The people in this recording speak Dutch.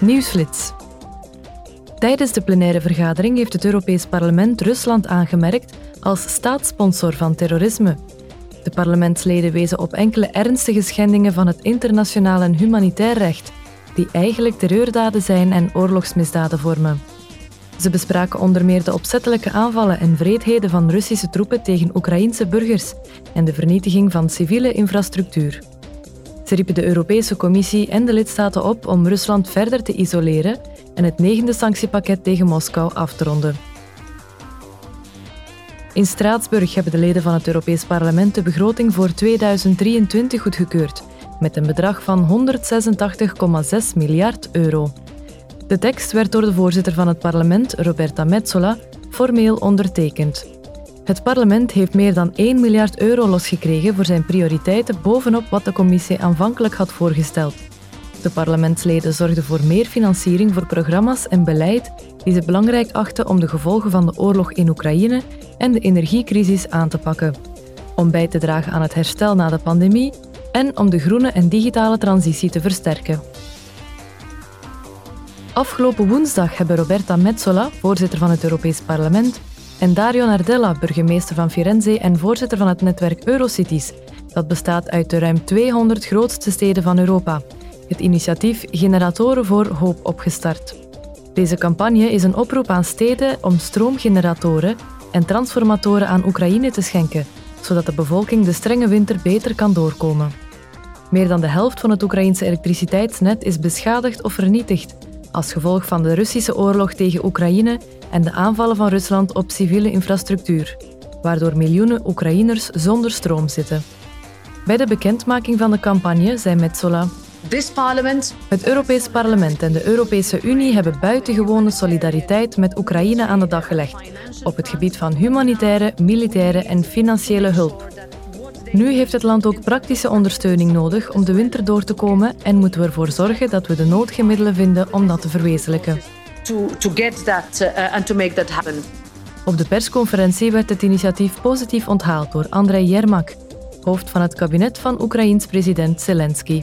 Nieuwsflits. Tijdens de plenaire vergadering heeft het Europees Parlement Rusland aangemerkt als staatssponsor van terrorisme. De parlementsleden wezen op enkele ernstige schendingen van het internationaal en humanitair recht, die eigenlijk terreurdaden zijn en oorlogsmisdaden vormen. Ze bespraken onder meer de opzettelijke aanvallen en vreedheden van Russische troepen tegen Oekraïense burgers en de vernietiging van civiele infrastructuur. Ze riepen de Europese Commissie en de lidstaten op om Rusland verder te isoleren en het negende sanctiepakket tegen Moskou af te ronden. In Straatsburg hebben de leden van het Europees Parlement de begroting voor 2023 goedgekeurd, met een bedrag van 186,6 miljard euro. De tekst werd door de voorzitter van het parlement, Roberta Metsola, formeel ondertekend. Het parlement heeft meer dan 1 miljard euro losgekregen voor zijn prioriteiten bovenop wat de commissie aanvankelijk had voorgesteld. De parlementsleden zorgden voor meer financiering voor programma's en beleid die ze belangrijk achten om de gevolgen van de oorlog in Oekraïne en de energiecrisis aan te pakken, om bij te dragen aan het herstel na de pandemie en om de groene en digitale transitie te versterken. Afgelopen woensdag hebben Roberta Metsola, voorzitter van het Europees Parlement, en Dario Nardella, burgemeester van Firenze en voorzitter van het netwerk Eurocities, dat bestaat uit de ruim 200 grootste steden van Europa, het initiatief Generatoren voor Hoop opgestart. Deze campagne is een oproep aan steden om stroomgeneratoren en transformatoren aan Oekraïne te schenken, zodat de bevolking de strenge winter beter kan doorkomen. Meer dan de helft van het Oekraïense elektriciteitsnet is beschadigd of vernietigd als gevolg van de Russische oorlog tegen Oekraïne en de aanvallen van Rusland op civiele infrastructuur, waardoor miljoenen Oekraïners zonder stroom zitten. Bij de bekendmaking van de campagne zei This parliament. Het Europees Parlement en de Europese Unie hebben buitengewone solidariteit met Oekraïne aan de dag gelegd op het gebied van humanitaire, militaire en financiële hulp. Nu heeft het land ook praktische ondersteuning nodig om de winter door te komen en moeten we ervoor zorgen dat we de nodige middelen vinden om dat te verwezenlijken. To, to get that uh, and to make that happen. Op de persconferentie werd het initiatief positief onthaald door Andrei Yermak, hoofd van het kabinet van Oekraïens president Zelensky.